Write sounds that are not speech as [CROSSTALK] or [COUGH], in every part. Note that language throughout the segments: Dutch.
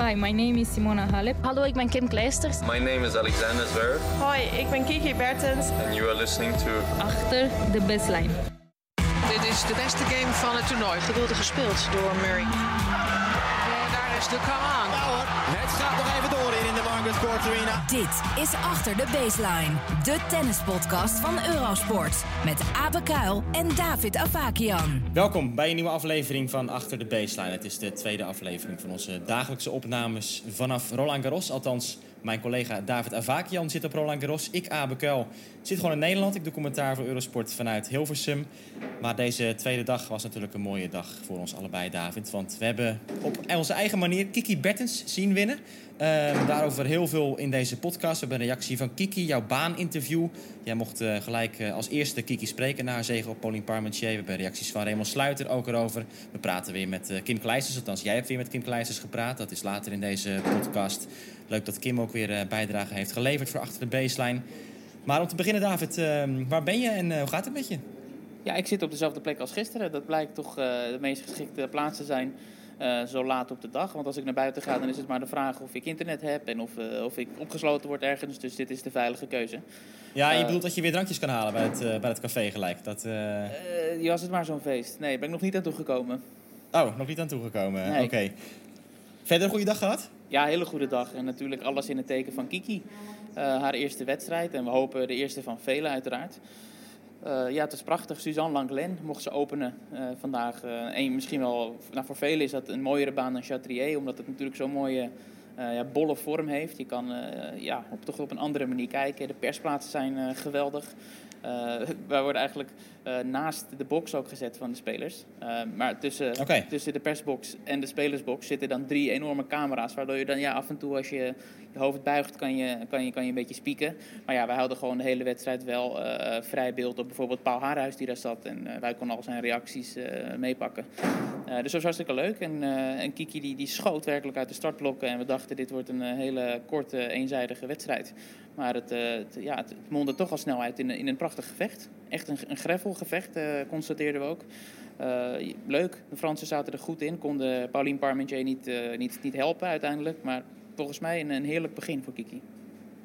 Hi, my name is Simona Halep. Hallo, ik ben Kim Kleisters. My name is Alexander Zverev. Hoi, ik ben Kiki Bertens. And you are listening to... Achter de baseline. Dit is de beste game van het toernooi. Geweldig gespeeld door Murray. En daar is de come on. Nou hoor, het gaat nog even door Arena. Dit is Achter de Baseline. De tennispodcast van Eurosport. Met Abe Kuil en David Avakian. Welkom bij een nieuwe aflevering van Achter de Baseline. Het is de tweede aflevering van onze dagelijkse opnames vanaf Roland Garros. Althans, mijn collega David Avakian zit op Roland Garros. Ik, Abe Kuil, zit gewoon in Nederland. Ik doe commentaar voor Eurosport vanuit Hilversum. Maar deze tweede dag was natuurlijk een mooie dag voor ons allebei, David. Want we hebben op onze eigen manier Kiki Bertens zien winnen. Uh, daarover heel veel in deze podcast. We hebben een reactie van Kiki, jouw baaninterview. Jij mocht uh, gelijk uh, als eerste Kiki spreken na haar zegen op Pauline Parmentier. We hebben reacties van Raymond Sluiter ook erover. We praten weer met uh, Kim Kleisters. Althans, jij hebt weer met Kim Kleisters gepraat. Dat is later in deze podcast. Leuk dat Kim ook weer bijdrage heeft geleverd voor Achter de Baseline. Maar om te beginnen, David, ehm, waar ben je en hoe gaat het met je? Ja, ik zit op dezelfde plek als gisteren. Dat blijkt toch de meest geschikte plaats te zijn. Uh, zo laat op de dag. Want als ik naar buiten ga, dan is het maar de vraag of ik internet heb en of, uh, of ik opgesloten word ergens. Dus dit is de veilige keuze. Ja, je bedoelt dat je weer drankjes kan halen bij het, bij het café gelijk? Dat, was het maar zo'n feest. Nee, ben ik nog niet aan toegekomen. Oh, nog niet aan toegekomen. Nee. Oké. Okay. Verder een goede dag gehad? Ja, hele goede dag. En natuurlijk alles in het teken van Kiki. haar eerste wedstrijd. En we hopen de eerste van velen uiteraard. Uh, ja, het is prachtig. Suzanne Langlen mocht ze openen uh, vandaag. En misschien wel, nou, voor velen is dat een mooiere baan dan Chatrier, omdat het natuurlijk zo'n mooie ja, bolle vorm heeft. Je kan ja, op, toch op een andere manier kijken. De persplaatsen zijn geweldig. Wij worden eigenlijk naast de box ook gezet van de spelers. maar tussen, okay. tussen de persbox en de spelersbox zitten dan drie enorme camera's. Waardoor je dan ja, af en toe als je je hoofd buigt, kan je, kan, je, kan je een beetje spieken. Maar ja, wij houden gewoon de hele wedstrijd wel uh, vrij beeld op bijvoorbeeld Paul Haarhuis die daar zat. En uh, wij konden al zijn reacties uh, meepakken. dus dat was hartstikke leuk. En, en Kiki die, die schoot werkelijk uit de startblokken. En we dachten dit wordt een hele korte, eenzijdige wedstrijd. Maar het, het ja, het mondde toch al snel uit in, in een prachtig gevecht. Echt een, een greffelgevecht, constateerden we ook. leuk, de Fransen zaten er goed in. Konden Pauline Parmentier niet, niet, niet helpen uiteindelijk. Maar volgens mij een, een heerlijk begin voor Kiki.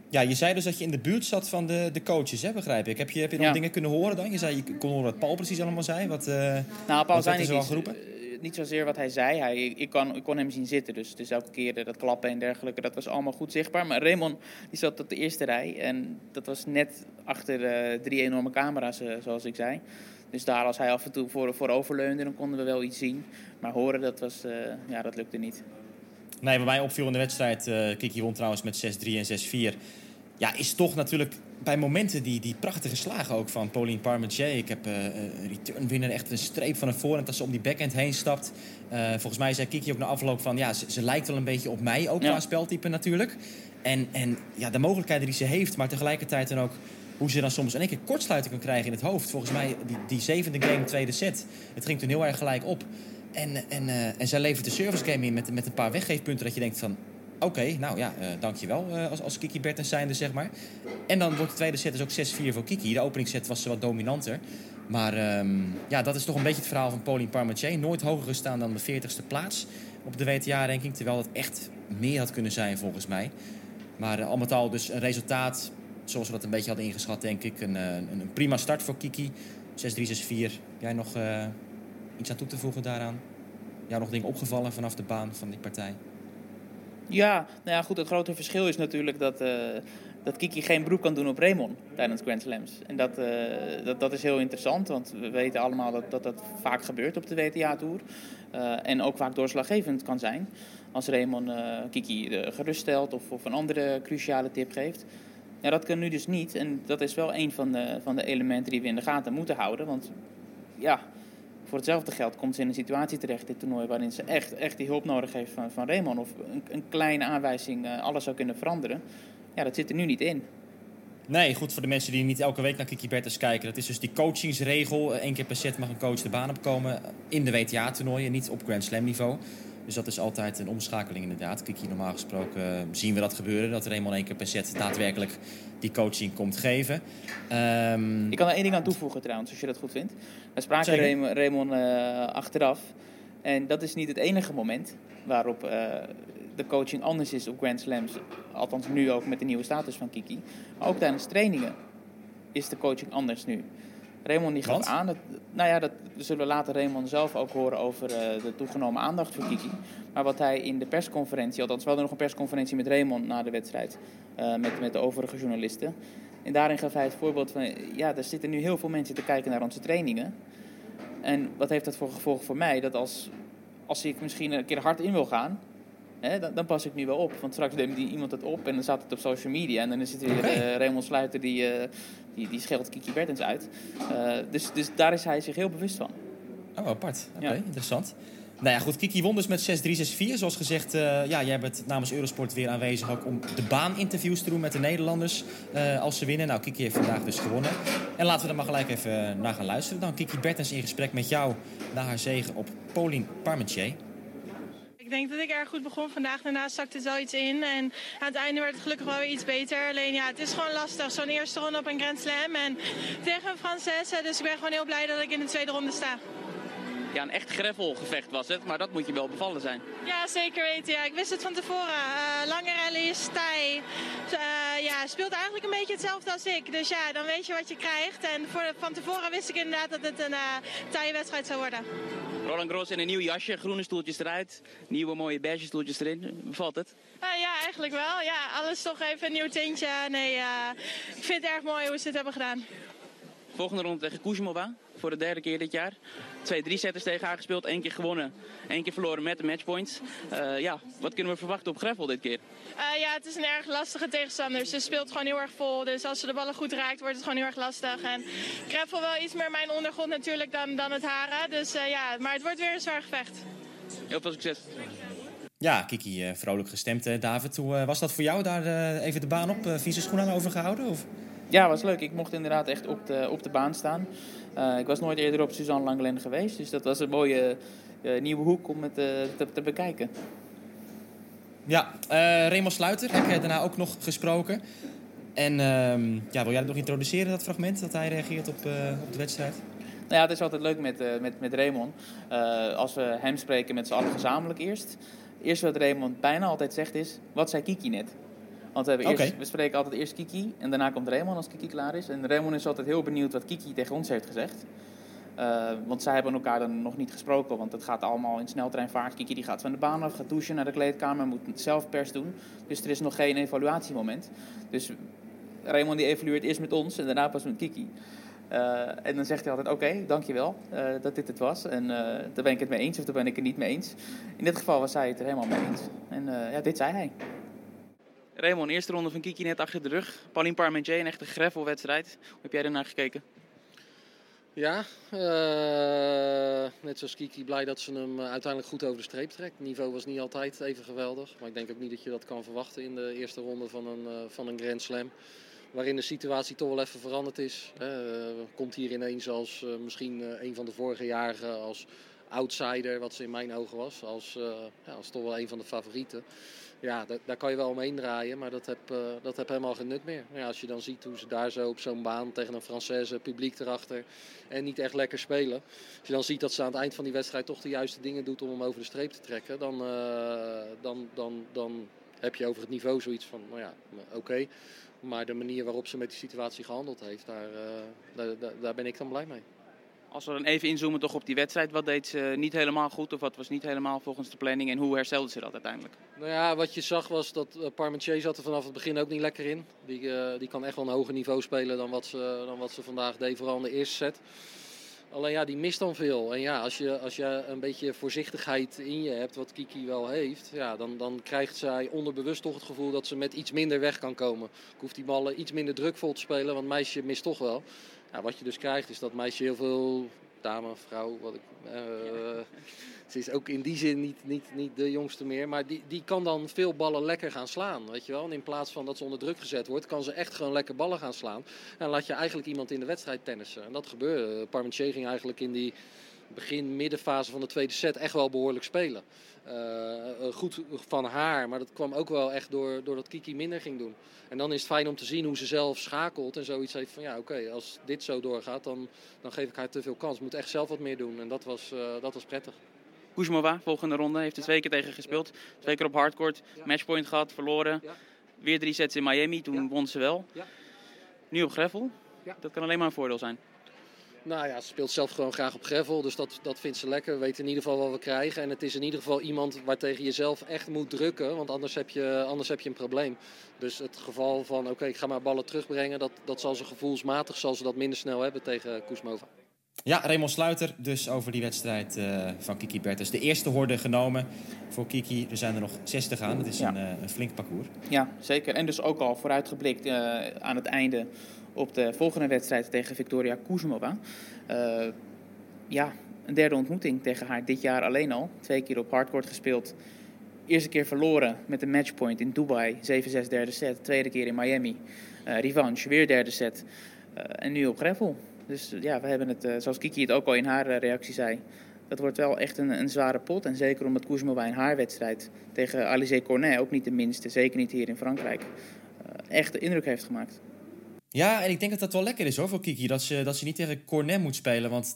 Ja, je zei dus dat je in de buurt zat van de, de coaches, hè, begrijp ik. Heb je, heb je nog Ja. dingen kunnen horen dan? Je zei, je kon horen wat Paul precies allemaal zei. Wat, eh, Nou, Paul wat zei niet, iets, geroepen? Niet zozeer wat hij zei. Hij, ik, kon, kon hem zien zitten, dus, elke keer eh, dat klappen en dergelijke, dat was allemaal goed zichtbaar. Maar Raymond die zat op de eerste rij en dat was net achter eh, drie enorme camera's, eh, zoals ik zei. Dus daar, als hij af en toe voor, voor overleunde, dan konden we wel iets zien. Maar horen, dat, was, ja, dat lukte niet. Nee, wat mij opviel in de wedstrijd, Kiki won trouwens met 6-3 en 6-4. Ja, is toch natuurlijk bij momenten die, die prachtige slagen ook van Pauline Parmentier. Ik heb eh, een return winner, echt een streep van een voorhand als ze om die backhand heen stapt. Eh, volgens mij zei Kiki ook na afloop van, ja, ze, ze lijkt wel een beetje op mij, ook Ja. qua speltype natuurlijk. En, en ja, de mogelijkheden die ze heeft, maar tegelijkertijd dan ook hoe ze dan soms in één keer kortsluiting kan krijgen in het hoofd. Volgens mij die, die zevende game, tweede set, het ging toen heel erg gelijk op. En, en, eh, en zij levert de service game in met, met een paar weggeefpunten dat je denkt van... Oké, nou ja, eh dankjewel uh, als, als Kiki Bertens zijnde, zeg maar. En dan wordt de tweede set dus ook 6-4 voor Kiki. De openingsset was ze wat dominanter. Maar ehm, ja, dat is toch een beetje het verhaal van Pauline Parmentier. Nooit hoger gestaan dan de 40ste plaats op de WTA-ranking. Terwijl het echt meer had kunnen zijn, volgens mij. Maar uh, al met al dus een resultaat zoals we dat een beetje hadden ingeschat, denk ik. Een, uh, een, een prima start voor Kiki. 6-3, 6-4. Jij nog uh, iets aan toe te voegen daaraan? Jou nog dingen opgevallen vanaf de baan van die partij? Ja, nou ja, goed. Het grote verschil is natuurlijk dat, uh, dat Kiki geen beroep kan doen op Raymond tijdens Grand Slams. En dat, uh, dat, dat is heel interessant, want we weten allemaal dat dat, vaak gebeurt op de WTA-tour. Uh, en ook vaak doorslaggevend kan zijn. Als Raymond Kiki geruststelt of, of een andere cruciale tip geeft. Ja, dat kan nu dus niet. En dat is wel een van de, van de elementen die we in de gaten moeten houden. Want ja, voor hetzelfde geld komt ze in een situatie terecht, dit toernooi, waarin ze echt, echt die hulp nodig heeft van, van Raymond. Of een, een kleine aanwijzing uh, alles zou kunnen veranderen. Ja, dat zit er nu niet in. Nee, goed voor de mensen die niet elke week naar Kiki Bertens kijken. Dat is dus die coachingsregel. Eén keer per set mag een coach de baan opkomen in de WTA-toernooien, niet op Grand Slam niveau. Dus dat is altijd een omschakeling inderdaad. Kiki, normaal gesproken uh, zien we dat gebeuren. Dat Raymond één keer per set daadwerkelijk die coaching komt geven. Um, Ik kan er één ding aan toevoegen trouwens, als je dat goed vindt. We spraken Raymond, Raymond uh, achteraf. En dat is niet het enige moment waarop uh, de coaching anders is op Grand Slams. Althans nu ook met de nieuwe status van Kiki. Maar ook tijdens trainingen is de coaching anders nu. Raymond die gaf aan, dat, nou ja, dat zullen we later Raymond zelf ook horen over eh, de toegenomen aandacht voor Kiki. Maar wat hij in de persconferentie, althans we hadden nog een persconferentie met Raymond na de wedstrijd, eh, met, met de overige journalisten. En daarin gaf hij het voorbeeld van, ja, er zitten nu heel veel mensen te kijken naar onze trainingen. En wat heeft dat voor gevolg voor mij? Dat als, als ik misschien een keer hard in wil gaan, hè, dan, dan pas ik nu wel op. Want straks neemt die iemand het op en dan staat het op social media. En dan is het weer Oké. eh, Raymond Sluiter die, eh, die, die scheldt Kiki Bertens uit. Eh, dus, dus daar is hij zich heel bewust van. Oh, apart. Oké, Ja. interessant. Nou ja, goed. Kiki won dus met 6-3, 6-4. Zoals gezegd, ja, jij bent namens Eurosport weer aanwezig ook om de baaninterviews te doen met de Nederlanders als ze winnen. Nou, Kiki heeft vandaag dus gewonnen. En laten we er maar gelijk even naar gaan luisteren. Dan Kiki Bertens in gesprek met jou na haar zege op Pauline Parmentier. Ik denk dat ik erg goed begon vandaag. Daarna zakte het wel iets in. En aan het einde werd het gelukkig wel weer iets beter. Alleen ja, het is gewoon lastig. Zo'n eerste ronde op een Grand Slam. En tegen een Française. Dus ik ben gewoon heel blij dat ik in de tweede ronde sta. Ja, een echt greffelgevecht was het, maar dat moet je wel bevallen zijn. Ja, zeker weten. Ja, ik wist het van tevoren. Eh, lange rallies, tij. Eh, ja, speelt eigenlijk een beetje hetzelfde als ik. Dus ja, dan weet je wat je krijgt. En voor, van tevoren wist ik inderdaad dat het een uh, wedstrijd zou worden. Roland Gros in een nieuw jasje, groene stoeltjes eruit, nieuwe mooie beige stoeltjes erin. Bevalt het? Uh, ja, eigenlijk wel. Ja, alles toch even een nieuw tintje. Nee, uh, ik vind het erg mooi hoe ze het hebben gedaan. Volgende ronde tegen Kuzmova, voor de derde keer dit jaar. Twee drie-setters tegen haar gespeeld, één keer gewonnen, één keer verloren met de matchpoints. Uh, ja, wat kunnen we verwachten op Greffel dit keer? Uh, ja, het is een erg lastige tegenstander. Ze speelt gewoon heel erg vol, dus als ze de ballen goed raakt, wordt het gewoon heel erg lastig. En Greffel wel iets meer mijn ondergrond natuurlijk dan, dan het haren. Dus uh, ja, maar het wordt weer een zwaar gevecht. Heel veel succes. Ja, Kiki, vrolijk gestemd. David, hoe was dat voor jou daar even de baan op? Vieze schoen aan overgehouden? Of? Ja, was leuk. Ik mocht inderdaad echt op de, op de baan staan. Uh, ik was nooit eerder op Suzanne Langlen geweest, dus dat was een mooie uh, nieuwe hoek om het uh, te, te, bekijken. Ja, Raymond Sluiter heb jij daarna ook nog gesproken. En uh, ja, wil jij dat nog introduceren, dat fragment, dat hij reageert op, op de wedstrijd? Nou ja, het is altijd leuk met, met, met Raymond. als we hem spreken met z'n allen gezamenlijk eerst. Eerst wat Raymond bijna altijd zegt is, wat zei Kiki net? Want we, hebben eerst, okay. we spreken altijd eerst Kiki en daarna komt Raymond als Kiki klaar is. En Raymond is altijd heel benieuwd wat Kiki tegen ons heeft gezegd. Uh, want zij hebben elkaar dan nog niet gesproken, want het gaat allemaal in sneltreinvaart. Kiki die gaat van de baan af, gaat douchen naar de kleedkamer, moet zelf pers doen. Dus er is nog geen evaluatiemoment. Dus Raymond die evalueert eerst met ons en daarna pas met Kiki. Uh, en dan zegt hij altijd, oké, okay, dankjewel uh, dat dit het was. En daar ben ik het mee eens of daar ben ik het niet mee eens. In dit geval was zij het er helemaal mee eens. En ja, dit zei hij. Raymond, eerste ronde van Kiki net achter de rug. Pauline Parmentier, een echte greffelwedstrijd. Hoe heb jij ernaar gekeken? Ja, uh, net zoals Kiki, blij dat ze hem uiteindelijk goed over de streep trekt. Het niveau was niet altijd even geweldig. Maar ik denk ook niet dat je dat kan verwachten in de eerste ronde van een, uh, van een Grand Slam. Waarin de situatie toch wel even veranderd is. Uh, komt hier ineens als misschien een van de vorige jaren als outsider, wat ze in mijn ogen was. Als, ja, als toch wel een van de favorieten ja, daar, kan je wel omheen draaien, maar dat heb, uh, dat heb helemaal geen nut meer. Als je dan ziet hoe ze daar zo op zo'n baan tegen een Française publiek erachter en niet echt lekker spelen. Als je dan ziet dat ze aan het eind van die wedstrijd toch de juiste dingen doet om hem over de streep te trekken, dan, uh, dan, dan, dan heb je over het niveau zoiets van, nou ja, oké. Okay. Maar de manier waarop ze met die situatie gehandeld heeft, daar, daar, daar ben ik dan blij mee. Als we dan even inzoomen toch op die wedstrijd, wat deed ze niet helemaal goed of wat was niet helemaal volgens de planning en hoe herstelde ze dat uiteindelijk? Nou ja, wat je zag was dat uh, Parmentier zat er vanaf het begin ook niet lekker in. Die, uh, die kan echt wel een hoger niveau spelen dan wat, ze, dan wat ze vandaag deed, vooral in de eerste set. Alleen ja, die mist dan veel. En ja, als je, als je een beetje voorzichtigheid in je hebt, wat Kiki wel heeft, ja, dan, dan krijgt zij onderbewust toch het gevoel dat ze met iets minder weg kan komen. Ik hoef die ballen iets minder drukvol te spelen, want meisje mist toch wel. Ja, wat je dus krijgt is dat meisje heel veel dame, vrouw, wat ik. Uh, ze is ook in die zin niet, niet, niet de jongste meer. Maar die, die kan dan veel ballen lekker gaan slaan. Weet je wel? En in plaats van dat ze onder druk gezet wordt, kan ze echt gewoon lekker ballen gaan slaan. En laat je eigenlijk iemand in de wedstrijd tennissen. En dat gebeurde. Parmentier ging eigenlijk in die begin-middenfase van de tweede set echt wel behoorlijk spelen. Uh, goed van haar, maar dat kwam ook wel echt door, doordat Kiki minder ging doen. En dan is het fijn om te zien hoe ze zelf schakelt en zoiets heeft van ja, oké, okay, als dit zo doorgaat, dan, dan geef ik haar te veel kans. Moet echt zelf wat meer doen en dat was, uh, dat was prettig. Kuzmova, volgende ronde, heeft er twee keer tegen gespeeld. Twee keer op hardcourt, matchpoint gehad, verloren. Weer drie sets in Miami, toen won ze wel. Nu op gravel, dat kan alleen maar een voordeel zijn. Nou ja, ze speelt zelf gewoon graag op gravel, dus dat, dat vindt ze lekker. We weten in ieder geval wat we krijgen. En het is in ieder geval iemand waar tegen je zelf echt moet drukken, want anders heb je, anders heb je een probleem. Dus het geval van, oké, ik ga maar ballen terugbrengen, dat, dat zal ze gevoelsmatig zal ze dat minder snel hebben tegen Kuzmova. Ja, Raymond Sluiter dus over die wedstrijd uh, van Kiki Bertens. De eerste horde genomen voor Kiki. Er zijn er nog 60 aan. Dat is Ja. een, uh, een flink parcours. Ja, zeker. En dus ook al vooruitgeblikt eh, aan het einde op de volgende wedstrijd tegen Victoria Kuzmova. Eh, ja, een derde ontmoeting tegen haar dit jaar alleen al. Twee keer op hardcourt gespeeld. Eerste keer verloren met een matchpoint in Dubai. 7-6 derde set. Tweede keer in Miami. Eh, revanche, weer derde set. Eh, en nu op gravel. Dus ja, we hebben het, zoals Kiki het ook al in haar reactie zei... Dat wordt wel echt een, een zware pot. En zeker omdat Kuzmova in haar wedstrijd tegen Alizé Cornet, ook niet de minste, zeker niet hier in Frankrijk, echt de indruk heeft gemaakt. Ja, en ik denk dat dat wel lekker is hoor voor Kiki. Dat ze, dat ze niet tegen Cornet moet spelen. Want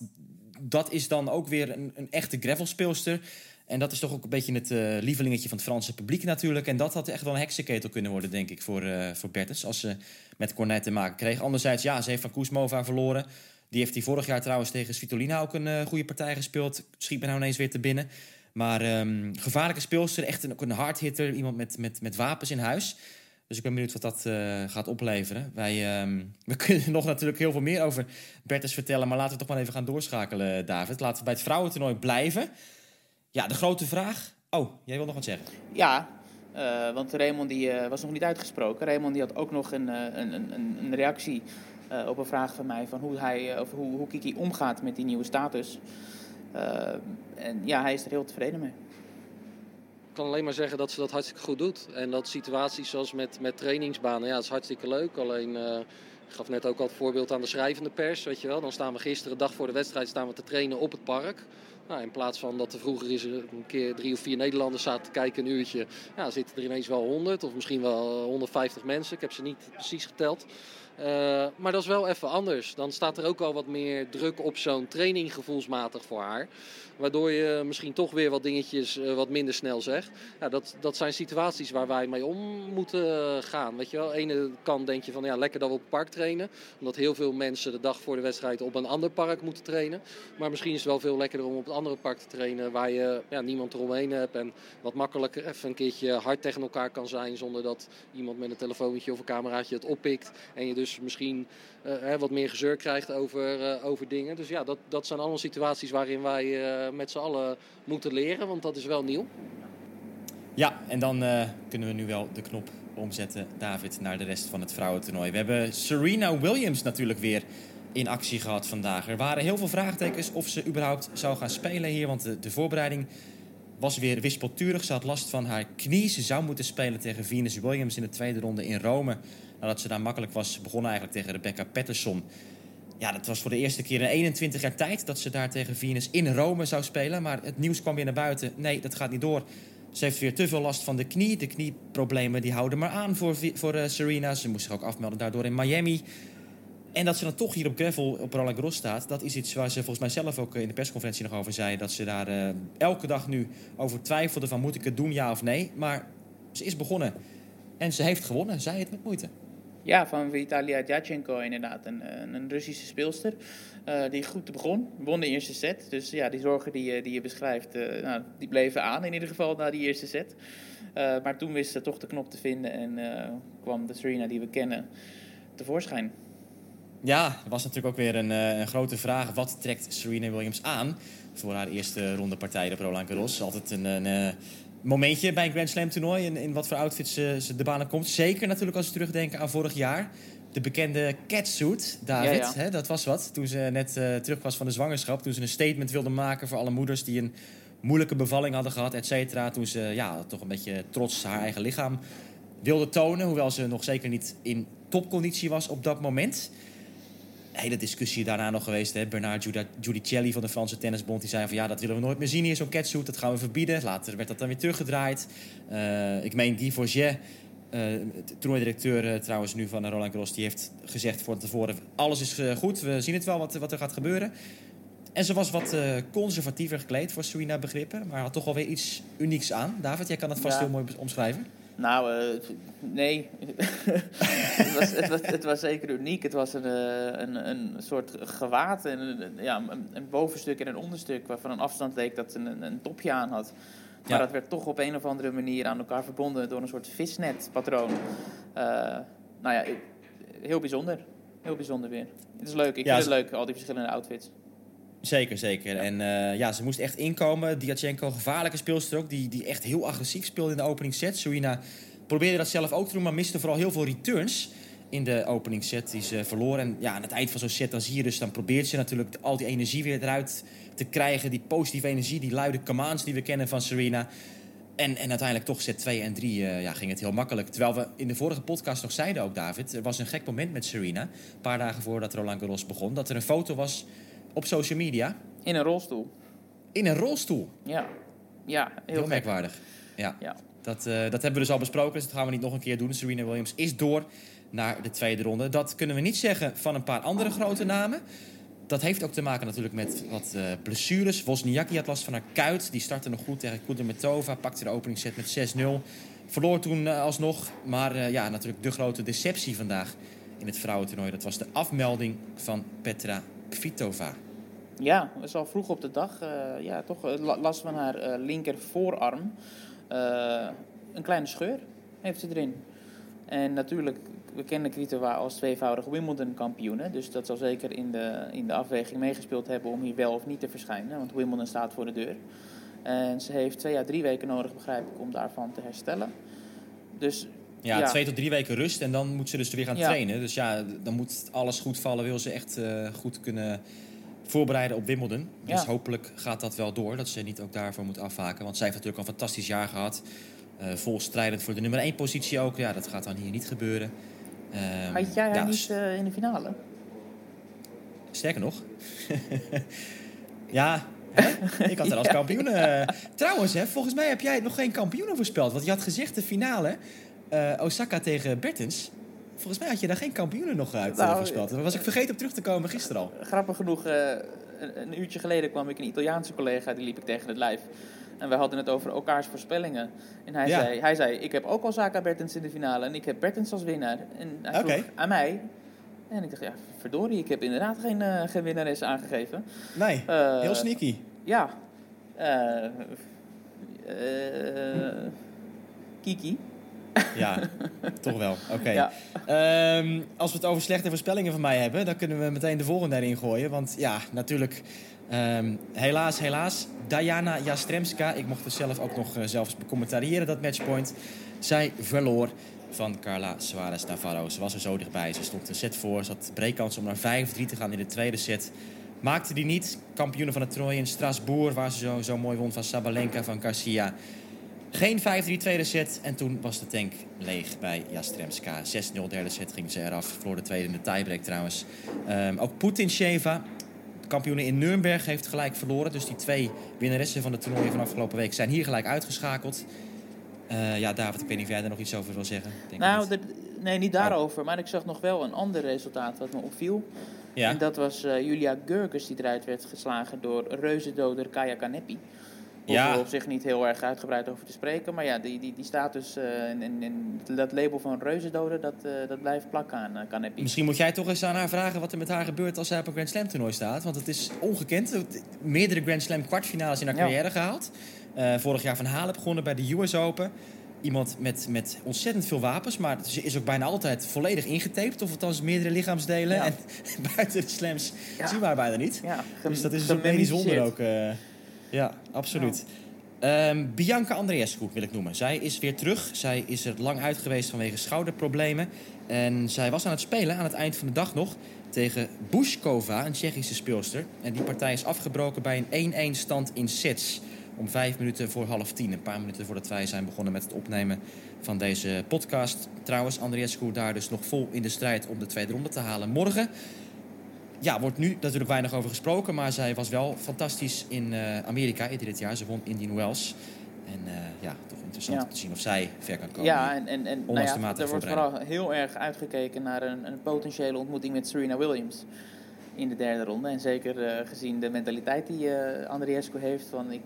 dat is dan ook weer een, een echte gravelspeelster. En dat is toch ook een beetje het eh, lievelingetje van het Franse publiek natuurlijk. En dat had echt wel een heksenketel kunnen worden, denk ik, voor, eh voor Bertens. Als ze met Cornet te maken kreeg. Anderzijds, ja, ze heeft van Kuzmova verloren. Die heeft hij vorig jaar trouwens tegen Svitolina ook een eh, goede partij gespeeld. Schiet me nou ineens weer te binnen. Maar ehm, gevaarlijke speelster, echt een, ook een hardhitter. Iemand met, met, met wapens in huis. Dus ik ben benieuwd wat dat eh, gaat opleveren. Wij, ehm, [LAUGHS] we kunnen nog natuurlijk heel veel meer over Bertens vertellen. Maar laten we toch maar even gaan doorschakelen, David. Laten we bij het vrouwentoernooi blijven. Ja, de grote vraag... Oh, jij wil nog wat zeggen? Ja, eh, want Raymond die, eh, was nog niet uitgesproken. Raymond die had ook nog een, een, een, een- reactie op een vraag van mij van hoe, hij, of hoe, hoe Kiki omgaat met die nieuwe status. En ja, hij is er heel tevreden mee. Kan alleen maar zeggen dat ze dat hartstikke goed doet. En dat situaties zoals met, met trainingsbanen, ja, dat is hartstikke leuk. Alleen, eh, ik gaf net ook al het voorbeeld aan de schrijvende pers, weet je wel. Dan staan we gisteren, dag voor de wedstrijd, staan we te trainen op het park. Nou, in plaats van dat er vroeger is een keer drie of vier Nederlanders zaten te kijken, een uurtje. Ja, zitten er ineens wel 100 of misschien wel 150 mensen. Ik heb ze niet precies geteld. Eh, maar dat is wel even anders. Dan staat er ook wel wat meer druk op zo'n training gevoelsmatig voor haar. Waardoor je misschien toch weer wat dingetjes eh, wat minder snel zegt. Dat, dat zijn situaties waar wij mee om moeten gaan. Weet je wel, ene kant denk je van ja, lekker dat we op het park trainen. Omdat heel veel mensen de dag voor de wedstrijd op een ander park moeten trainen. Maar misschien is het wel veel lekkerder om op het andere park te trainen. Waar je ja, niemand eromheen hebt. En wat makkelijker even een keertje hard tegen elkaar kan zijn. Zonder dat iemand met een telefoontje of een cameraatje het oppikt. En je dus misschien eh, hè, wat meer gezeur krijgt over, eh, over dingen. Dus ja, dat, dat zijn allemaal situaties waarin wij eh, met z'n allen moeten leren. Want dat is wel nieuw. Ja, en dan kunnen we nu wel de knop omzetten, David, naar de rest van het vrouwentoernooi. We hebben Serena Williams natuurlijk weer in actie gehad vandaag. Er waren heel veel vraagtekens of ze überhaupt zou gaan spelen hier, want de, de voorbereiding was weer wispelturig. Ze had last van haar knie. Ze zou moeten spelen tegen Venus Williams in de tweede ronde in Rome. Nadat ze daar makkelijk was begonnen eigenlijk tegen Rebecca Patterson. Ja, dat was voor de eerste keer in 21 jaar tijd dat ze daar tegen Venus in Rome zou spelen. Maar het nieuws kwam weer naar buiten. Nee, dat gaat niet door. Ze heeft weer te veel last van de knie. De knieproblemen die houden maar aan voor, voor eh, Serena. Ze moest zich ook afmelden daardoor in Miami. En dat ze dan toch hier op gravel op Roland Garros staat... dat is iets waar ze volgens mij zelf ook in de persconferentie nog over zei... dat ze daar eh, elke dag nu over twijfelde van moet ik het doen, ja of nee. Maar ze is begonnen. En ze heeft gewonnen, zij het met moeite. Ja, van Vitalia Djachenko inderdaad. Een, eh, een, Russische speelster eh, die goed begon. Won de eerste set. Dus ja, die zorgen die, je- die je beschrijft, eh, nou, die bleven aan in ieder geval na die eerste set. Eh, maar toen wist ze toch de knop te vinden en eh, kwam de Serena die we kennen tevoorschijn. Ja, er was natuurlijk ook weer een, eh, een grote vraag. Wat trekt Serena Williams aan voor haar eerste ronde partij op Roland Garros? Altijd een, een eh, momentje bij een Grand Slam toernooi. In, in wat voor outfits ze, ze de banen komt. Zeker natuurlijk als we terugdenken aan vorig jaar. De bekende catsuit, David. Ja, ja. Hè, dat was wat. Toen ze net eh, terug was van de zwangerschap. Toen ze een statement wilde maken voor alle moeders die een moeilijke bevalling hadden gehad, et cetera. Toen ze ja, toch een beetje trots haar eigen lichaam wilde tonen. Hoewel ze nog zeker niet in topconditie was op dat moment hele discussie daarna nog geweest. Hè? Bernard Giudicelli van de Franse Tennisbond die zei van ja, dat willen we nooit meer zien hier, zo'n catsuit. Dat gaan we verbieden. Later werd dat dan weer teruggedraaid. Eh, ik meen Guy Forget, eh toernooidirecteur eh, trouwens nu van Roland Garros, die heeft gezegd voor tevoren alles is goed. We zien het wel wat, wat er gaat gebeuren. En ze was wat conservatiever gekleed voor Serena begrippen. Maar had toch alweer iets unieks aan. David, jij kan het vast Ja. heel mooi omschrijven. Nou, eh, nee. [LAUGHS] het, was, het, was, het was zeker uniek. Het was een, eh, een, een soort gewaad. En een, ja, een, een bovenstuk en een onderstuk waarvan een afstand leek dat ze een, een topje aan had. Maar Ja. dat werd toch op een of andere manier aan elkaar verbonden door een soort visnetpatroon. Eh nou ja, heel bijzonder. Heel bijzonder weer. Het is leuk. Ik Ja, vind het leuk, al die verschillende outfits. Zeker, zeker. En eh, ja, ze moest echt inkomen. Diachenko, gevaarlijke speelster ook, die, die echt heel agressief speelde in de opening set. Serena probeerde dat zelf ook te doen, maar miste vooral heel veel returns in de opening set die ze verloor. En ja, aan het eind van zo'n set dan zie je dus, dan probeert ze natuurlijk al die energie weer eruit te krijgen. Die positieve energie, die luide commands die we kennen van Serena. En, en uiteindelijk toch set 2 en 3 eh, ja, ging het heel makkelijk. Terwijl we in de vorige podcast nog zeiden ook, David... er was een gek moment met Serena. Een paar dagen voordat Roland Garros begon. Dat er een foto was op social media In een rolstoel. in een rolstoel. Ja, ja heel, merkwaardig. Ja. Ja. Dat, eh, dat hebben we dus al besproken, dus dat gaan we niet nog een keer doen. Serena Williams is door naar de tweede ronde. Dat kunnen we niet zeggen van een paar andere grote namen. Dat heeft ook te maken natuurlijk met wat eh, blessures. Wozniacki had last van haar kuit. Die startte nog goed tegen Kudermetova. Pakte de openingsset met 6-0. Verloor toen eh, alsnog. Maar ja, natuurlijk de grote deceptie vandaag in het vrouwentoernooi. Dat was de afmelding van Petra Kvitova. Ja, dat is al vroeg op de dag. eh, ja, toch eh, la- last van haar eh, linker voorarm. Een kleine scheur heeft ze erin. En natuurlijk, we kennen Kvitova als tweevoudig Wimbledon-kampioene. Dus dat zal zeker in de, in de afweging meegespeeld hebben om hier wel of niet te verschijnen. Want Wimbledon staat voor de deur. En ze heeft twee à drie weken nodig, begrijp ik, om daarvan te herstellen. Dus Ja, Ja. twee tot drie weken rust en dan moet ze dus weer gaan Ja. trainen. Dus ja, dan moet alles goed vallen. Wil ze echt goed kunnen voorbereiden op Wimbledon. Dus Ja. hopelijk gaat dat wel door. Dat ze niet ook daarvoor moet afhaken. Want zij heeft natuurlijk al een fantastisch jaar gehad. Eh vol strijdend voor de nummer één positie ook. Ja, dat gaat dan hier niet gebeuren. Ehm, had jij haar ja, niet eh, in de finale? Sterker nog. [LAUGHS] ja, hè? ik had haar als [LAUGHS] kampioen. eh, trouwens, hè, volgens mij heb jij nog geen kampioen voorspeld. Want je had gezegd de finale, Osaka tegen Bertens. Volgens mij had je daar geen kampioenen nog uit eh, Nou, voorspeld. Daar was ik vergeten op terug te komen gisteren al. Grappig genoeg, eh, een, een uurtje geleden kwam ik een Italiaanse collega, die liep ik tegen het lijf. En wij hadden het over elkaars voorspellingen. En hij, Ja. zei, hij zei, ik heb ook Osaka Bertens in de finale en ik heb Bertens als winnaar. En hij vroeg aan mij. En ik dacht, ja, verdorie, ik heb inderdaad geen, eh, geen winnares aangegeven. Nee, Eh, heel sneaky. Ja. Eh, eh, Kiki. Ja, toch wel. Oké. Ja. Ehm, als we het over slechte voorspellingen van mij hebben, dan kunnen we meteen de volgende erin gooien. Want ja, natuurlijk, ehm, helaas, helaas. Diana Jastremska, ik mocht het zelf ook nog eh, zelfs becommentariëren, dat matchpoint. Zij verloor van Carla Suarez Navarro. Ze was er zo dichtbij. Ze stond een set voor. Ze had breekkans om naar 5-3 te gaan in de tweede set. Maakte die niet. Kampioenen van het toernooi in Strasbourg, waar ze zo, zo mooi won van Sabalenka, van Garcia. Geen 5-3 tweede set. En toen was de tank leeg bij Jastremska. 6-0 derde set ging ze eraf. Verloor de tweede in de tiebreak trouwens. Ehm, ook Poetin Sheva, kampioen in Nuremberg, heeft gelijk verloren. Dus die twee winnaressen van de toernooien van afgelopen week zijn hier gelijk uitgeschakeld. Eh, ja, David, ik weet niet of jij daar nog iets over wil zeggen. Denk Nou, niet. nee, niet daarover. Maar ik zag nog wel een ander resultaat wat me opviel. ja. En dat was eh, Julia Gurkes die eruit werd geslagen door reuzendoder Kaya Kanepi. Ja. we op zich niet heel erg uitgebreid over te spreken. Maar ja, die, die, die status eh, en, en, en dat label van reuzendoder, dat, eh, dat blijft plakken aan uh, Kanepi. Misschien moet jij toch eens aan haar vragen wat er met haar gebeurt als zij op een Grand Slam toernooi staat. Want het is ongekend. Meerdere Grand Slam kwartfinales in haar Ja. carrière gehaald. Eh, vorig jaar van Halen begonnen bij de US Open. Iemand met, met ontzettend veel wapens, maar ze is ook bijna altijd volledig ingetaped. Of althans meerdere lichaamsdelen. Ja. En [LAUGHS] buiten de slams zien we haar bijna niet. Ja, Dus dat is dus ook medisch wonder ook. Ja, absoluut. Ehm, Bianca Andreescu wil ik noemen. Zij is weer terug. Zij is er lang uit geweest vanwege schouderproblemen. En zij was aan het spelen aan het eind van de dag nog tegen Bushkova, een Tsjechische speelster. En die partij is afgebroken bij een 1-1 stand in sets. Om vijf minuten voor half tien. Een paar minuten voordat wij zijn begonnen met het opnemen van deze podcast. Trouwens, Andreescu daar dus nog vol in de strijd om de tweede ronde te halen morgen. Ja, wordt nu natuurlijk weinig over gesproken. Maar zij was wel fantastisch in eh, Amerika eerder dit jaar. Ze won Indian Wells. En eh, ja, toch interessant Ja. om te zien of zij ver kan komen. Ja, en, en, en nou ja, de er wordt vooral heel erg uitgekeken naar een, een potentiële ontmoeting met Serena Williams. in de derde ronde. En zeker eh, gezien de mentaliteit die eh Andriescu heeft van ik,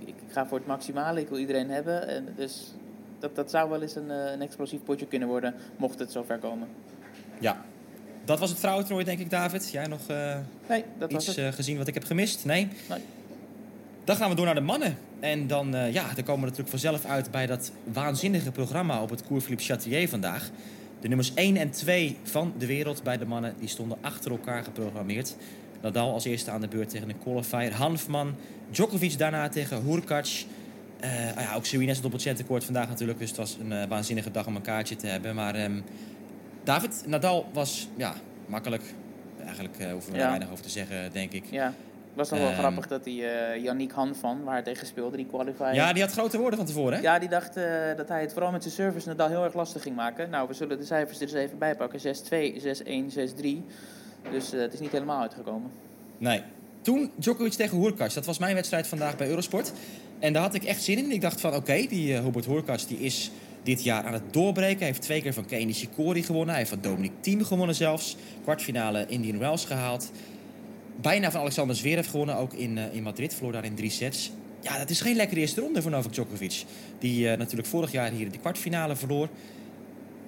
ik, ik ga voor het maximale, ik wil iedereen hebben. En dus dat, dat zou wel eens een, een explosief potje kunnen worden, mocht het zover komen. Ja. Dat was het vrouwentoernooi, denk ik, David. Jij nog eh, Nee, dat was iets het. eh, gezien wat ik heb gemist? Nee? Nee. Dan gaan we door naar de mannen. En dan, eh, ja, dan komen we natuurlijk vanzelf uit bij dat waanzinnige programma op het Cours Philippe Châtrier vandaag. De nummers 1 en 2 van de wereld bij de mannen, die stonden achter elkaar geprogrammeerd. Nadal als eerste aan de beurt tegen een qualifier. Hanfman, Djokovic daarna tegen Hurkacz. Ah ja, ook Serena stond op het centenkort vandaag natuurlijk. Dus het was een waanzinnige dag om een kaartje te hebben. Maar ehm, David, Nadal was ja, makkelijk. Eigenlijk eh, hoeven we er weinig over te zeggen, denk ik. Ja, het was nog wel Ehm. grappig dat die eh Yannick Hanfman, waar hij tegen speelde, die qualifier... Ja, die had grote woorden van tevoren, hè? Ja, die dacht eh, dat hij het vooral met zijn service Nadal heel erg lastig ging maken. Nou, we zullen de cijfers er eens even bij pakken. 6-2, 6-1, 6-3. Dus het is niet helemaal uitgekomen. Nee. Toen Djokovic tegen Hurkacz. Dat was mijn wedstrijd vandaag bij Eurosport. En daar had ik echt zin in. Ik dacht van, oké, die Hubert Hurkacz die is dit jaar aan het doorbreken. Hij heeft twee keer van Kenny Shikori gewonnen. Hij heeft van Dominic Thiem gewonnen zelfs. Kwartfinale Indian Wells gehaald. Bijna van Alexander Zverev gewonnen, ook in, eh, in Madrid. Verloor daar in drie sets. Ja, dat is geen lekkere eerste ronde voor Novak Djokovic. Die eh, natuurlijk vorig jaar hier in de kwartfinale verloor.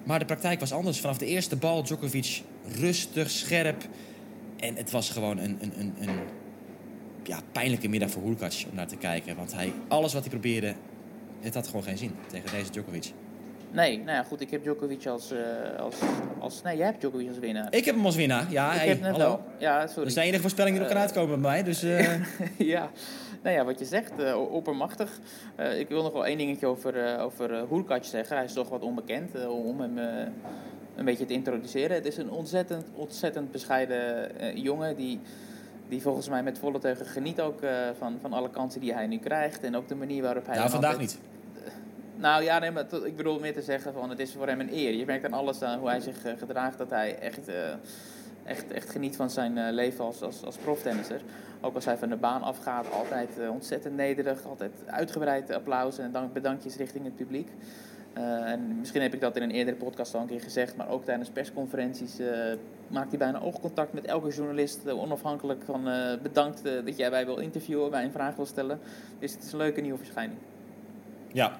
Maar de praktijk was anders. Vanaf de eerste bal Djokovic rustig, scherp. En het was gewoon een, een, een, een ja, pijnlijke middag voor Hurkacz om naar te kijken. Want hij, alles wat hij probeerde, het had gewoon geen zin tegen deze Djokovic. Nee, nou ja, goed, ik heb Djokovic als... eh, als, als nee, jij hebt Djokovic als winnaar. Ik heb hem als winnaar. Ja, Ik hey, heb hallo. wel. Ja, Dat sorry. is de enige voorspelling die er kan Eh, uitkomen bij mij. Dus [LAUGHS] eh, ja, nou ja, wat je zegt, oppermachtig. Ik wil nog wel één dingetje over, over zeggen. Hij is toch wat onbekend om hem een beetje te introduceren. Het is een ontzettend, ontzettend bescheiden jongen die, die volgens mij met volle teugen geniet ook van, van alle kansen die hij nu krijgt. En ook de manier waarop hij... nou, dan vandaag altijd- niet. Nou ja, nee, maar ik bedoel meer te zeggen van het is voor hem een eer. Je merkt aan alles aan hoe hij zich eh, gedraagt dat hij echt, eh, echt, echt geniet van zijn eh, leven als, als, als proftennisser. Ook als hij van de baan afgaat, altijd ontzettend nederig, altijd uitgebreid applaus en dank, bedankjes richting het publiek. En misschien heb ik dat in een eerdere podcast al een keer gezegd, maar ook tijdens persconferenties maakt hij bijna oogcontact met elke journalist, onafhankelijk van bedankt dat jij mij wil interviewen, mij een vraag wil stellen. Dus het is een leuke nieuwe verschijning. Ja.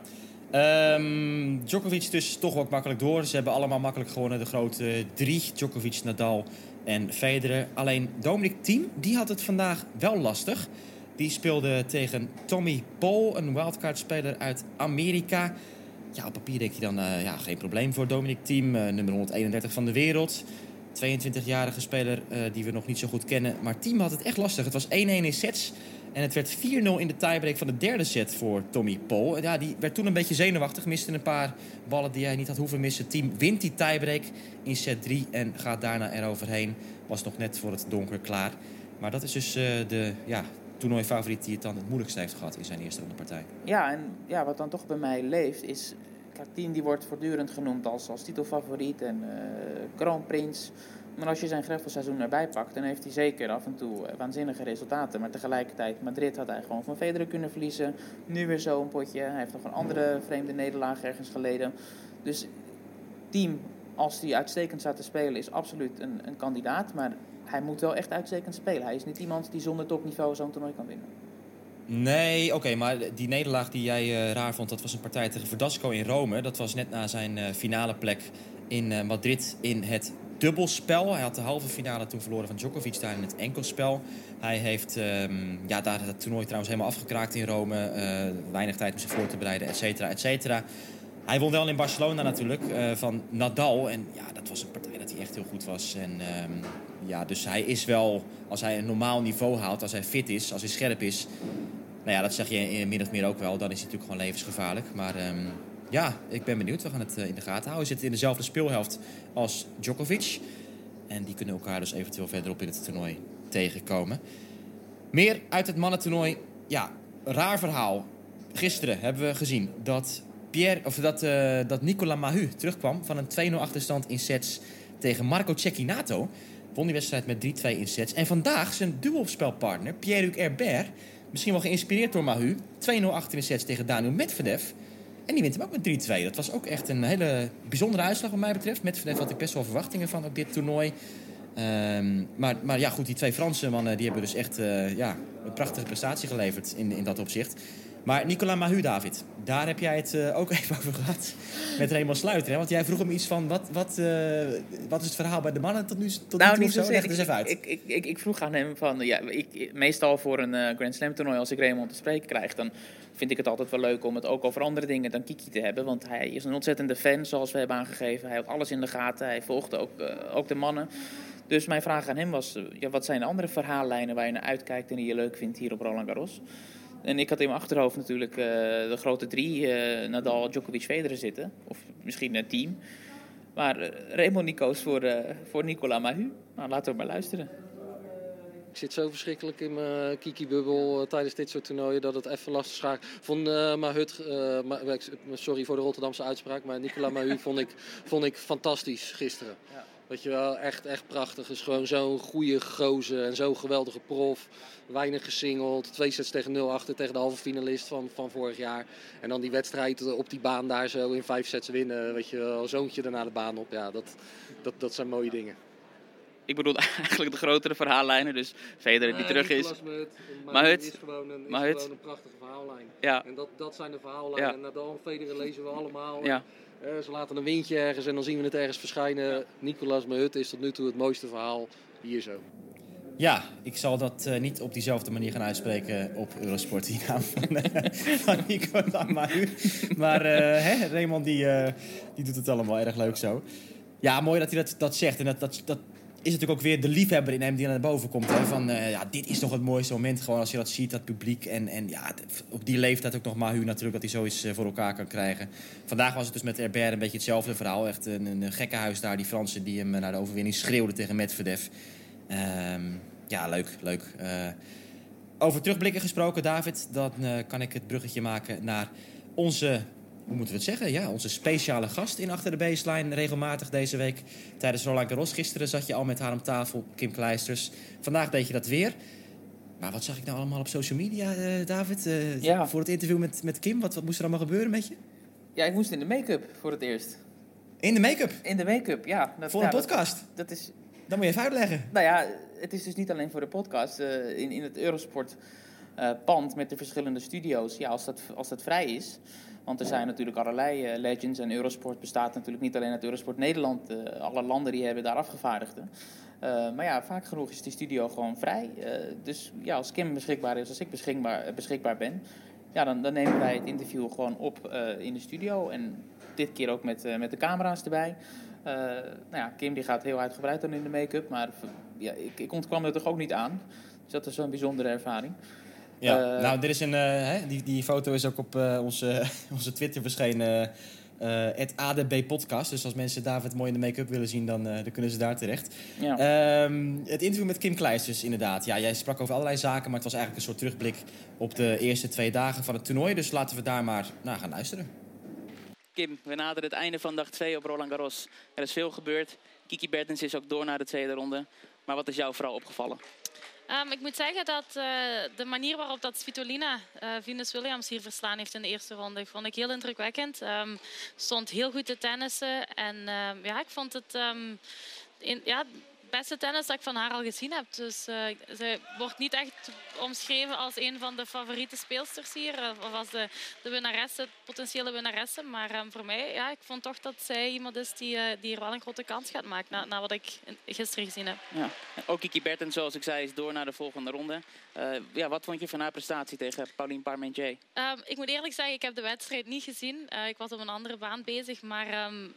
Ehm, Djokovic dus toch ook makkelijk door. Ze hebben allemaal makkelijk gewonnen. De grote drie. Djokovic, Nadal en Federer. Alleen Dominic Thiem, die had het vandaag wel lastig. Die speelde tegen Tommy Paul, een wildcard-speler uit Amerika. Ja, op papier denk je dan, eh, ja, geen probleem voor Dominic Thiem. eh, nummer 131 van de wereld. 22-jarige speler eh, die we nog niet zo goed kennen. Maar Thiem had het echt lastig. Het was 1-1 in sets. En het werd 4-0 in de tiebreak van de derde set voor Tommy Paul. Ja, die werd toen een beetje zenuwachtig. Miste een paar ballen die hij niet had hoeven missen. Team wint die tiebreak in set 3 en gaat daarna eroverheen. Was nog net voor het donker klaar. Maar dat is dus eh, de ja, toernooifavoriet die het dan het moeilijkste heeft gehad in zijn eerste ronde partij. Ja, en ja, wat dan toch bij mij leeft is... Kijk, die wordt voortdurend genoemd als, als titelfavoriet en eh kroonprins. Maar als je zijn greffelseizoen erbij pakt, dan heeft hij zeker af en toe eh, waanzinnige resultaten. Maar tegelijkertijd, Madrid had hij gewoon van Federer kunnen verliezen. Nu weer zo'n potje. Hij heeft nog een andere vreemde nederlaag ergens geleden. Dus team, als hij uitstekend staat te spelen, is absoluut een, een kandidaat. Maar hij moet wel echt uitstekend spelen. Hij is niet iemand die zonder topniveau zo'n toernooi kan winnen. Nee, oké, maar die nederlaag die jij eh, raar vond, dat was een partij tegen Verdasco in Rome. Dat was net na zijn eh, finale plek in Madrid in het dubbelspel. Hij had de halve finale toen verloren van Djokovic daar in het enkelspel. Hij heeft ehm, ja, daar het toernooi trouwens helemaal afgekraakt in Rome. eh, weinig tijd om zich voor te bereiden, et cetera, et cetera. Hij won wel in Barcelona natuurlijk eh, van Nadal. En ja, dat was een partij dat hij echt heel goed was. En ehm, ja, dus hij is wel, als hij een normaal niveau haalt, als hij fit is, als hij scherp is. Nou ja, dat zeg je in min of meer ook wel. Dan is hij natuurlijk gewoon levensgevaarlijk. Maar ehm, ja, ik ben benieuwd. We gaan het eh, in de gaten houden. Hij zit in dezelfde speelhelft als Djokovic. En die kunnen elkaar dus eventueel verderop in het toernooi tegenkomen. Meer uit het mannentoernooi. Ja, raar verhaal. Gisteren hebben we gezien dat, Pierre, of dat, eh, dat Nicola Mahu terugkwam van een 2-0 achterstand in sets tegen Marco Cecchinato. Won die wedstrijd met 3-2 in sets. En vandaag zijn dubbelspelpartner Pierre-Hugues Herbert, misschien wel geïnspireerd door Mahu, 2-0 achter in sets tegen Daniel Medvedev. En die wint hem ook met 3-2. Dat was ook echt een hele bijzondere uitslag wat mij betreft. Medvedev had ik best wel verwachtingen van op dit toernooi. Ehm, maar, maar ja, goed, die twee Franse mannen die hebben dus echt eh, ja, een prachtige prestatie geleverd in, in dat opzicht. Maar Nicolas Mahu, David, daar heb jij het eh, ook [LAUGHS] even over gehad met Raymond Sluiter. Hè? Want jij vroeg hem iets van, wat, wat, eh, wat is het verhaal bij de mannen tot nu, tot nu nou, toe? niet zo? Leg het eens even uit. Ik, ik, ik, ik vroeg aan hem van, ja, ik, meestal voor een eh, Grand Slam toernooi, als ik Raymond te spreken krijg, dan vind ik het altijd wel leuk om het ook over andere dingen dan Kiki te hebben. Want hij is een ontzettende fan, zoals we hebben aangegeven. Hij heeft alles in de gaten, hij volgt ook, ook de mannen. Dus mijn vraag aan hem was, ja, wat zijn de andere verhaallijnen waar je naar uitkijkt en die je leuk vindt hier op Roland Garros? En ik had in mijn achterhoofd natuurlijk eh, de grote drie, eh, Nadal, Djokovic, Federer zitten. Of misschien een team. Maar uh, Raymond niet koos voor, voor Nicolas Mahu. Nou, laten we maar luisteren. Ik zit zo verschrikkelijk in mijn kiki-bubbel uh, tijdens dit soort toernooien dat het even lastig schaak. Vond uh, Mahut, uh, ma sorry voor de Rotterdamse uitspraak, maar Nicolas Mahu vond ik, vond ik fantastisch gisteren. Ja. Weet je wel, echt, echt prachtig. Is gewoon zo'n goede gozer en zo'n geweldige prof. Weinig gesingeld. Twee sets tegen 0 achter tegen de halve finalist van, van vorig jaar. En dan die wedstrijd op die baan daar zo in vijf sets winnen. Weet je wel, zoontje daarna de baan op. Ja, dat, dat, dat zijn mooie dingen. Ik bedoel [LAUGHS] eigenlijk de grotere verhaallijnen. Dus Federer die Nee, terug is. Mahut, maar Mahut. het is gewoon een, is Mahut. gewoon een prachtige verhaallijn. Ja. En dat, dat zijn de verhaallijnen. Ja. En Nadal en Federer lezen we allemaal. Ja. Eh, ze laten een windje ergens en dan zien we het ergens verschijnen. Nicolas Mahut is tot nu toe het mooiste verhaal hier zo. Ja, ik zal dat eh, niet op diezelfde manier gaan uitspreken op Eurosport, die naam van, eh, [LAUGHS] van Nicolas Mahu. Maar eh, hè, Raymond die, eh, die doet het allemaal erg leuk zo. Ja, mooi dat hij dat, dat zegt. En dat, dat, dat is natuurlijk ook weer de liefhebber in hem die naar boven komt. Hè? Van, eh, ja, dit is toch het mooiste moment gewoon als je dat ziet, dat publiek. En, en ja, op die leeftijd ook nog Mahu natuurlijk, dat hij zoiets eh, voor elkaar kan krijgen. Vandaag was het dus met Herbert een beetje hetzelfde verhaal. Echt een, een gekkenhuis daar, die Fransen die hem eh, naar de overwinning schreeuwden tegen Medvedev. Ehm, ja, leuk, leuk. Over terugblikken gesproken, David, dan kan ik het bruggetje maken naar onze, hoe moeten we het zeggen? Ja, onze speciale gast in Achter de Baseline, regelmatig deze week tijdens Roland Garros. Gisteren zat je al met haar om tafel, Kim Kleisters. Vandaag deed je dat weer. Maar wat zag ik nou allemaal op social media, eh, David? Eh, Ja. Voor het interview met, met Kim, wat, wat moest er allemaal gebeuren met je? Ja, ik moest in de make-up voor het eerst. In de make-up, In de make-up, ja. Dat, voor ja, een dat- podcast. Dat, is, Dat moet je even uitleggen. nou ja, het is dus niet alleen voor de podcast. Eh, in, in het Eurosport pand met de verschillende studio's, ja, als dat, als dat vrij is. Want er zijn natuurlijk allerlei eh, legends en Eurosport bestaat natuurlijk niet alleen uit Eurosport Nederland. eh, alle landen die hebben daar afgevaardigden. Eh, maar ja, vaak genoeg is die studio gewoon vrij. Dus ja, als Kim beschikbaar is, als ik beschikbaar, beschikbaar ben, ja, dan, dan nemen wij het interview gewoon op in de studio. En dit keer ook met, met de camera's erbij. Nou ja, Kim die gaat heel uitgebreid dan in de make-up, maar ja, ik, ik ontkwam er toch ook niet aan. Dus dat is wel een bijzondere ervaring. Ja, Eh, nou, dit is een, eh, hè, die, die foto is ook op eh, onze, [LAUGHS] onze Twitter verschenen. het ADB podcast. Dus als mensen David mooi in de make-up willen zien, dan, dan kunnen ze daar terecht. Ja. Ehm, het interview met Kim Kleisters, inderdaad. Ja, jij sprak over allerlei zaken, maar het was eigenlijk een soort terugblik op de eerste twee dagen van het toernooi. Dus laten we daar maar naar gaan luisteren. Kim, we naderen het einde van dag 2 op Roland Garros. Er is veel gebeurd. Kiki Bertens is ook door naar de tweede ronde. Maar wat is jou vooral opgevallen? Ehm, ik moet zeggen dat eh, de manier waarop dat Svitolina eh, Venus Williams hier verslaan heeft in de eerste ronde, vond ik heel indrukwekkend. Ehm, stond heel goed te tennissen en ehm, ja, ik vond het ja, beste tennis dat ik van haar al gezien heb. Dus eh, ze wordt niet echt omschreven als een van de favoriete speelsters hier, eh, of als de, de winnaresse, potentiële winnaresse. Maar ehm, voor mij, ja, ik vond toch dat zij iemand is die, eh, die er wel een grote kans gaat maken, na, na wat ik gisteren gezien heb. Ja. Ook Kiki Bertens, zoals ik zei, is door naar de volgende ronde. Ja, wat vond je van haar prestatie tegen Pauline Parmentier? Ehm, ik moet eerlijk zeggen, ik heb de wedstrijd niet gezien. Ik was op een andere baan bezig. Maar ehm,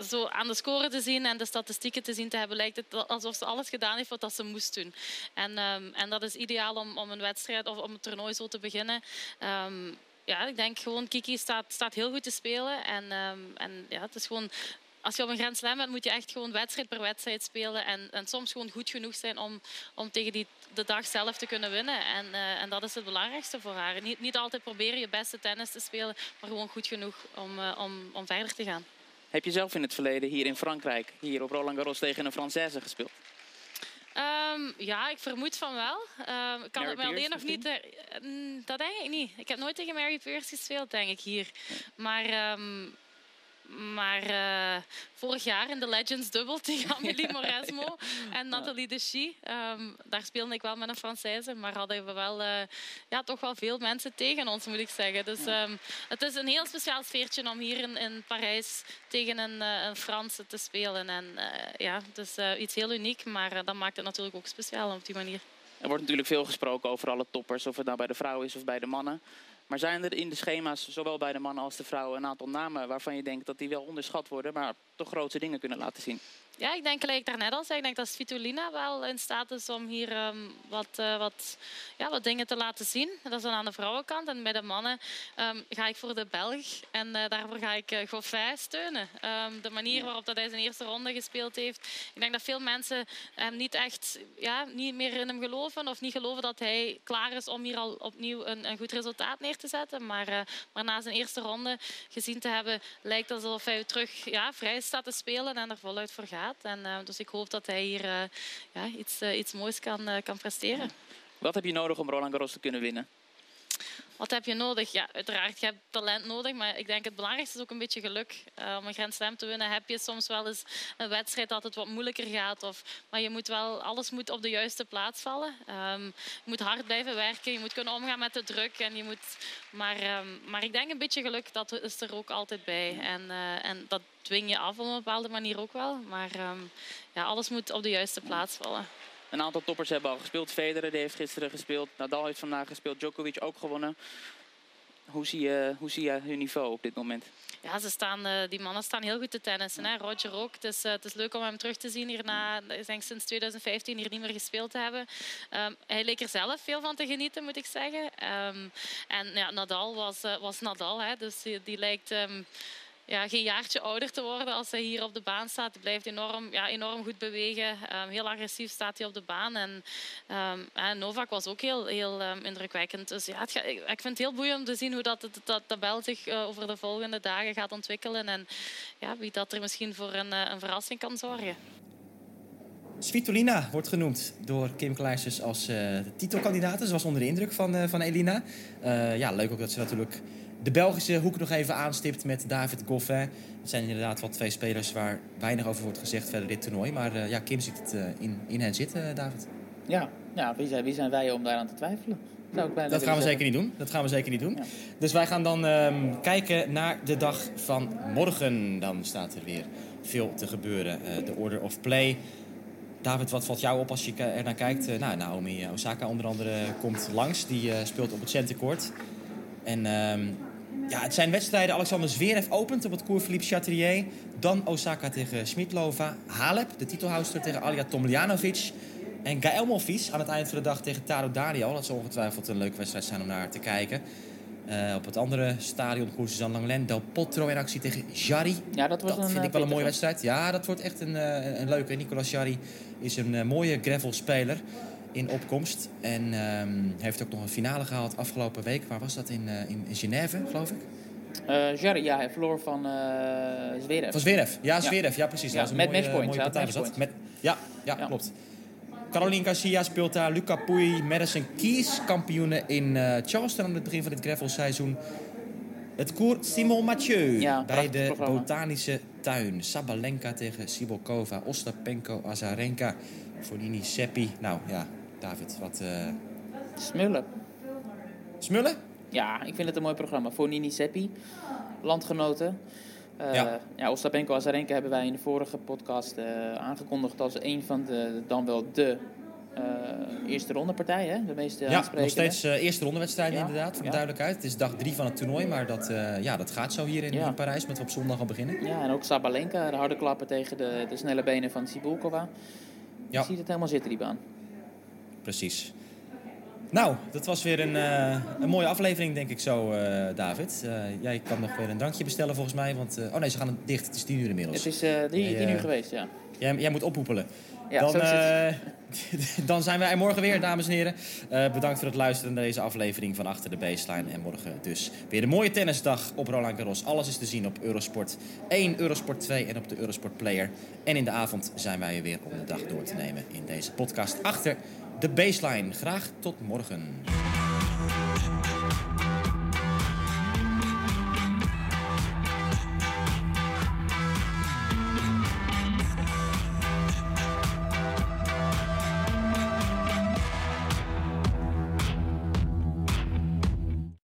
zo aan de score te zien en de statistieken te zien te hebben, lijkt het alsof ze alles gedaan heeft wat ze moest doen. En, ehm, en dat is ideaal om, om een wedstrijd of om een toernooi zo te beginnen. Ehm, ja, ik denk gewoon, Kiki staat, staat heel goed te spelen. En, ehm, en ja, het is gewoon als je op een Grand Slam bent, moet je echt gewoon wedstrijd per wedstrijd spelen. En, en soms gewoon goed genoeg zijn om, om tegen die, de dag zelf te kunnen winnen. En, eh, en dat is het belangrijkste voor haar. Niet, niet altijd proberen je beste tennis te spelen, maar gewoon goed genoeg om, eh, om, om verder te gaan. Heb je zelf in het verleden hier in Frankrijk, hier op Roland Garros, tegen een Française gespeeld? Ehm, ja, ik vermoed van wel. Ehm, ik kan Mary het me alleen nog niet... eh, mm, dat denk ik niet. Ik heb nooit tegen Mary Pierce gespeeld, denk ik, hier. Maar ehm, maar uh, vorig jaar in de Legends dubbel [LAUGHS] tegen Amélie Mauresmo [LAUGHS] en Nathalie Dechy. Um, daar speelde ik wel met een Française, maar hadden we wel uh, ja, toch wel veel mensen tegen ons, moet ik zeggen. Dus um, het is een heel speciaal sfeertje om hier in, in Parijs tegen een, uh, een Franse te spelen. En ja, het is iets heel uniek, maar dat maakt het natuurlijk ook speciaal op die manier. Er wordt natuurlijk veel gesproken over alle toppers, of het nou bij de vrouwen is of bij de mannen. Maar zijn er in de schema's, zowel bij de mannen als de vrouwen, een aantal namen waarvan je denkt dat die wel onderschat worden, maar toch grote dingen kunnen laten zien? Ja, ik denk gelijk ik daarnet al zei, ik denk dat Svitolina wel in staat is om hier um, wat, uh, wat, ja, wat dingen te laten zien. Dat is dan aan de vrouwenkant. En bij de mannen um, ga ik voor de Belg. En uh, daarvoor ga ik uh, Goffin steunen. Um, de manier waarop dat hij zijn eerste ronde gespeeld heeft. Ik denk dat veel mensen hem niet echt ja, niet meer in hem geloven. Of niet geloven dat hij klaar is om hier al opnieuw een, een goed resultaat neer te zetten. Maar, maar na zijn eerste ronde gezien te hebben, lijkt alsof hij terug ja, vrij staat te spelen en er voluit voor gaat. En, uh, dus ik hoop dat hij hier uh, ja, iets, uh, iets moois kan, kan presteren. Wat heb je nodig om Roland Garros te kunnen winnen? Wat heb je nodig? Ja, uiteraard, je hebt talent nodig. Maar ik denk het belangrijkste is ook een beetje geluk. Uh, om een Grand Slam te winnen heb je soms wel eens een wedstrijd dat het wat moeilijker gaat. Of, maar je moet wel, alles moet op de juiste plaats vallen. Um, je moet hard blijven werken. Je moet kunnen omgaan met de druk. En je moet, maar, um, maar ik denk een beetje geluk, dat is er ook altijd bij. En, uh, en dat dwing je af op een bepaalde manier ook wel. Maar um, ja, alles moet op de juiste plaats vallen. Een aantal toppers hebben al gespeeld. Federer die heeft gisteren gespeeld. Nadal heeft vandaag gespeeld. Djokovic ook gewonnen. Hoe zie je, hoe zie je hun niveau op dit moment? Ja, ze staan, uh, die mannen staan heel goed te tennissen. Hè. Roger ook. Het is, uh, het is leuk om hem terug te zien hierna. Ik denk sinds 2015 hier niet meer gespeeld te hebben. Um, hij leek er zelf veel van te genieten, moet ik zeggen. Um, en ja, Nadal was, uh, was Nadal. Hè. Dus die, lijkt... Um, ja, geen jaartje ouder te worden als hij hier op de baan staat. Hij blijft enorm, ja, enorm goed bewegen. Um, heel agressief staat hij op de baan. En, um, Novak was ook heel, heel um, indrukwekkend. Dus ja, het, ik vind het heel boeiend om te zien hoe dat, dat, dat tabel zich uh, over de volgende dagen gaat ontwikkelen. En ja, wie dat er misschien voor een, uh, een verrassing kan zorgen. Svitolina wordt genoemd door Kim Kleijsers als uh, titelkandidaat. Ze was onder de indruk van, van Elina. Ja, leuk ook dat ze natuurlijk de Belgische hoek nog even aanstipt met David Goffin. Het zijn inderdaad wel twee spelers waar weinig over wordt gezegd verder dit toernooi. Maar uh, ja, Kim ziet het uh, in, in hen zitten, David. Ja, ja wie, zijn, wie zijn wij om daaraan te twijfelen? dat gaan we zeggen. zeker niet doen. Dat gaan we zeker niet doen. Ja. Dus wij gaan dan um, kijken naar de dag van morgen. Dan staat er weer veel te gebeuren. De Order of Play. David, wat valt jou op als je er naar kijkt? nou, Naomi Osaka onder andere komt langs. Die speelt op het centercourt. En um, ja, het zijn wedstrijden. Alexander Zverev opent op het Cours Philippe Chatrier. Dan Osaka tegen Smitlova. Halep, de titelhouster, tegen Alia Tomljanovic. En Gael Monfils aan het eind van de dag tegen Taro Daniel. Dat zal ongetwijfeld een leuke wedstrijd zijn om naar te kijken. Uh, op het andere stadion, Koers Suzanne Langlen, Del Potro in actie tegen Jarry. Ja, dat wordt dat een, vind ik wel een mooie wedstrijd. Ja, dat wordt echt een, een, een leuke. Nicolas Jarry is een mooie gravelspeler in opkomst. En um, heeft ook nog een finale gehaald afgelopen week. Waar was dat? In, uh, in, in Genève, geloof ik? Uh, ja, hij verloor van uh, Zverev. Van Zverev, ja, Zverev, ja, ja precies. Ja, dat was met matchpoint. mooie partij was dat. Met, ja, ja, ja, klopt. Caroline Garcia speelt daar. Luca Pouy, Madison Keys, kampioenen in uh, Charleston aan het begin van het gravelseizoen. Het koers Simon Mathieu ja, bij de programma. botanische tuin. Sabalenka tegen Sibelkova, Ostapenko, Azarenka, Fonini Seppi. Nou ja, David, wat... Uh... Smullen. Smullen? Ja, ik vind het een mooi programma. Fonini Seppi, landgenoten. Uh, ja. ja, Ostapenko Azarenka hebben wij in de vorige podcast uh, aangekondigd als een van de, dan wel de uh, eerste ronde partijen. De meeste ja, nog steeds uh, eerste rondewedstrijden ja, inderdaad, voor ja. duidelijkheid. Het is dag drie van het toernooi, maar dat, uh, ja, dat gaat zo hier in, ja. in Parijs, met we op zondag al beginnen. Ja, en ook Sabalenka, de harde klappen tegen de, de snelle benen van Sibulkova. Ja. Je ziet het helemaal zitten, die baan. Precies. Nou, dat was weer een, uh, een mooie aflevering, denk ik zo, uh, David. Uh, jij kan nog weer een drankje bestellen, volgens mij. Want, oh nee, ze gaan dicht. Het is tien uur inmiddels. Het is tien, tien uur geweest, ja. Jij, jij moet ophoepelen. Ja, dan, [LAUGHS] dan zijn wij morgen weer, dames en heren. bedankt voor het luisteren naar deze aflevering van Achter de Baseline. En morgen dus weer een mooie tennisdag op Roland Garros. Alles is te zien op Eurosport 1, Eurosport 2 en op de Eurosport Player. En in de avond zijn wij er weer om de dag door te nemen in deze podcast Achter de baseline. Graag tot morgen.